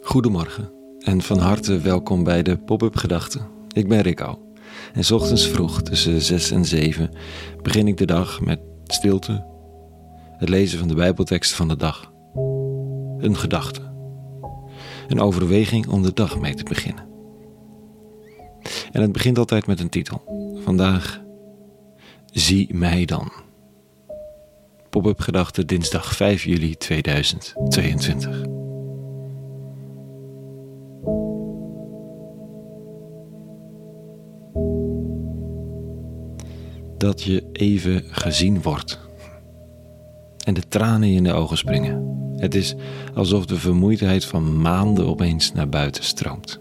Goedemorgen en van harte welkom bij de Pop-up Gedachten. Ik ben Rico en s ochtends vroeg tussen 6 en 7 begin ik de dag met stilte, het lezen van de Bijbeltekst van de dag, een gedachte, een overweging om de dag mee te beginnen. En het begint altijd met een titel. Vandaag, Zie mij dan. Pop-up dinsdag 5 juli 2022. dat je even gezien wordt. En de tranen in de ogen springen. Het is alsof de vermoeidheid van maanden opeens naar buiten stroomt.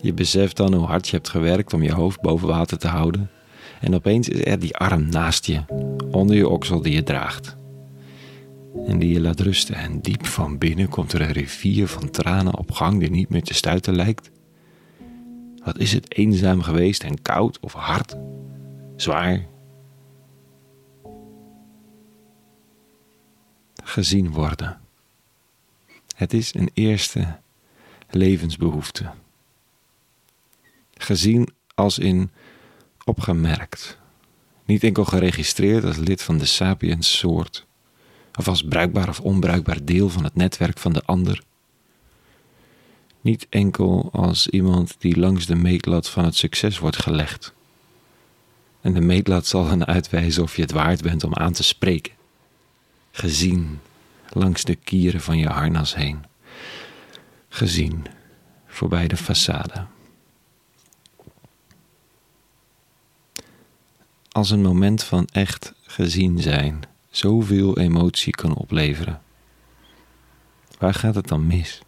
Je beseft dan hoe hard je hebt gewerkt om je hoofd boven water te houden. En opeens is er die arm naast je, onder je oksel die je draagt. En die je laat rusten. En diep van binnen komt er een rivier van tranen op gang die niet meer te stuiten lijkt. Wat is het eenzaam geweest en koud of hard, zwaar? Gezien worden. Het is een eerste levensbehoefte. Gezien als in opgemerkt. Niet enkel geregistreerd als lid van de sapiens soort, of als bruikbaar of onbruikbaar deel van het netwerk van de ander niet enkel als iemand die langs de meetlat van het succes wordt gelegd. En de meetlat zal dan uitwijzen of je het waard bent om aan te spreken. Gezien langs de kieren van je harnas heen. Gezien voorbij de façade. Als een moment van echt gezien zijn zoveel emotie kan opleveren. Waar gaat het dan mis?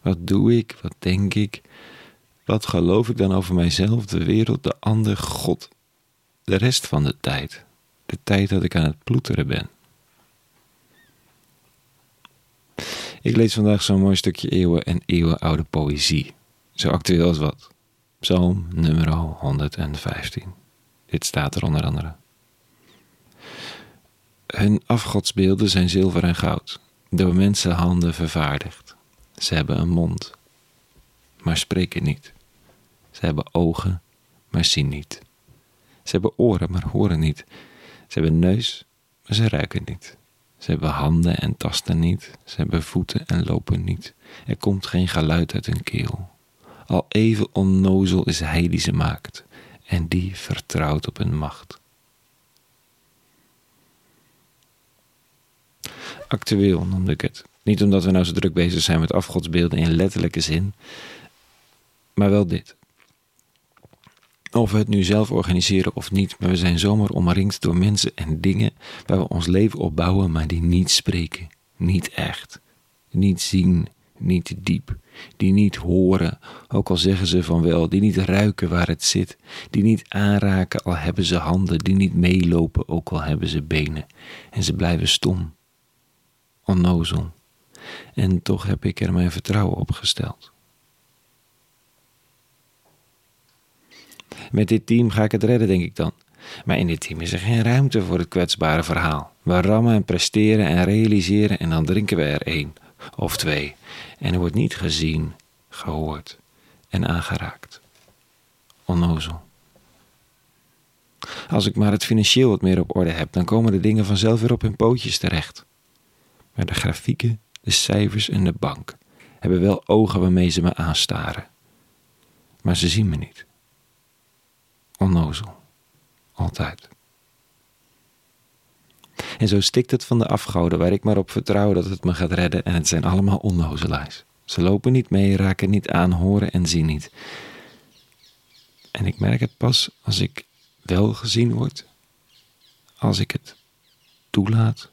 Wat doe ik? Wat denk ik? Wat geloof ik dan over mijzelf, de wereld, de ander, God? De rest van de tijd. De tijd dat ik aan het ploeteren ben. Ik lees vandaag zo'n mooi stukje eeuwen en eeuwenoude poëzie. Zo actueel als wat. Psalm nummer 115. Dit staat er onder andere. Hun afgodsbeelden zijn zilver en goud, door mensenhanden vervaardigd. Ze hebben een mond, maar spreken niet. Ze hebben ogen, maar zien niet. Ze hebben oren, maar horen niet. Ze hebben neus, maar ze ruiken niet. Ze hebben handen en tasten niet. Ze hebben voeten en lopen niet. Er komt geen geluid uit hun keel. Al even onnozel is hij die ze maakt, en die vertrouwt op hun macht. Actueel noemde ik het. Niet omdat we nou zo druk bezig zijn met afgodsbeelden in letterlijke zin, maar wel dit. Of we het nu zelf organiseren of niet, maar we zijn zomaar omringd door mensen en dingen waar we ons leven op bouwen, maar die niet spreken, niet echt, niet zien, niet diep, die niet horen, ook al zeggen ze van wel, die niet ruiken waar het zit, die niet aanraken al hebben ze handen, die niet meelopen ook al hebben ze benen, en ze blijven stom, onnozel en toch heb ik er mijn vertrouwen op gesteld. Met dit team ga ik het redden, denk ik dan. Maar in dit team is er geen ruimte voor het kwetsbare verhaal. We rammen en presteren en realiseren en dan drinken we er één of twee. En er wordt niet gezien, gehoord en aangeraakt. Onnozel. Als ik maar het financieel wat meer op orde heb, dan komen de dingen vanzelf weer op hun pootjes terecht. Maar de grafieken de cijfers en de bank hebben wel ogen waarmee ze me aanstaren. Maar ze zien me niet. Onnozel. Altijd. En zo stikt het van de afgoden waar ik maar op vertrouw dat het me gaat redden en het zijn allemaal onnozelaars. Ze lopen niet mee, raken niet aan, horen en zien niet. En ik merk het pas als ik wel gezien word, als ik het toelaat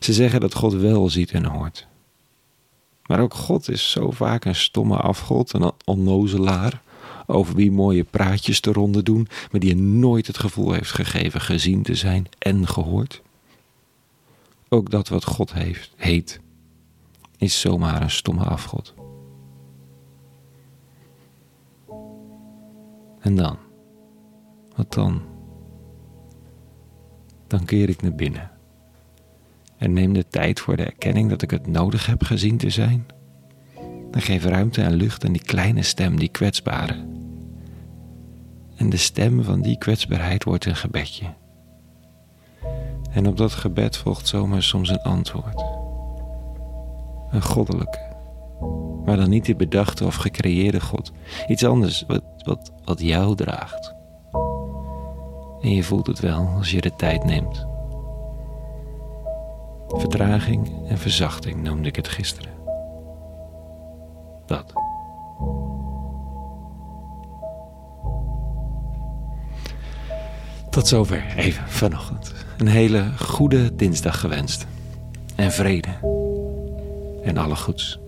ze zeggen dat God wel ziet en hoort. Maar ook God is zo vaak een stomme afgod, een onnozelaar, over wie mooie praatjes te ronde doen, maar die je nooit het gevoel heeft gegeven gezien te zijn en gehoord. Ook dat wat God heeft, heet, is zomaar een stomme afgod. En dan? Wat dan? Dan keer ik naar binnen en neem de tijd voor de erkenning dat ik het nodig heb gezien te zijn. Dan geef ruimte en lucht aan die kleine stem, die kwetsbare. En de stem van die kwetsbaarheid wordt een gebedje. En op dat gebed volgt zomaar soms een antwoord. Een goddelijke. Maar dan niet die bedachte of gecreëerde God. Iets anders wat, wat, wat jou draagt. En je voelt het wel als je de tijd neemt. Vertraging en verzachting noemde ik het gisteren. Dat. Tot zover even vanochtend. Een hele goede dinsdag gewenst. En vrede. En alle goeds.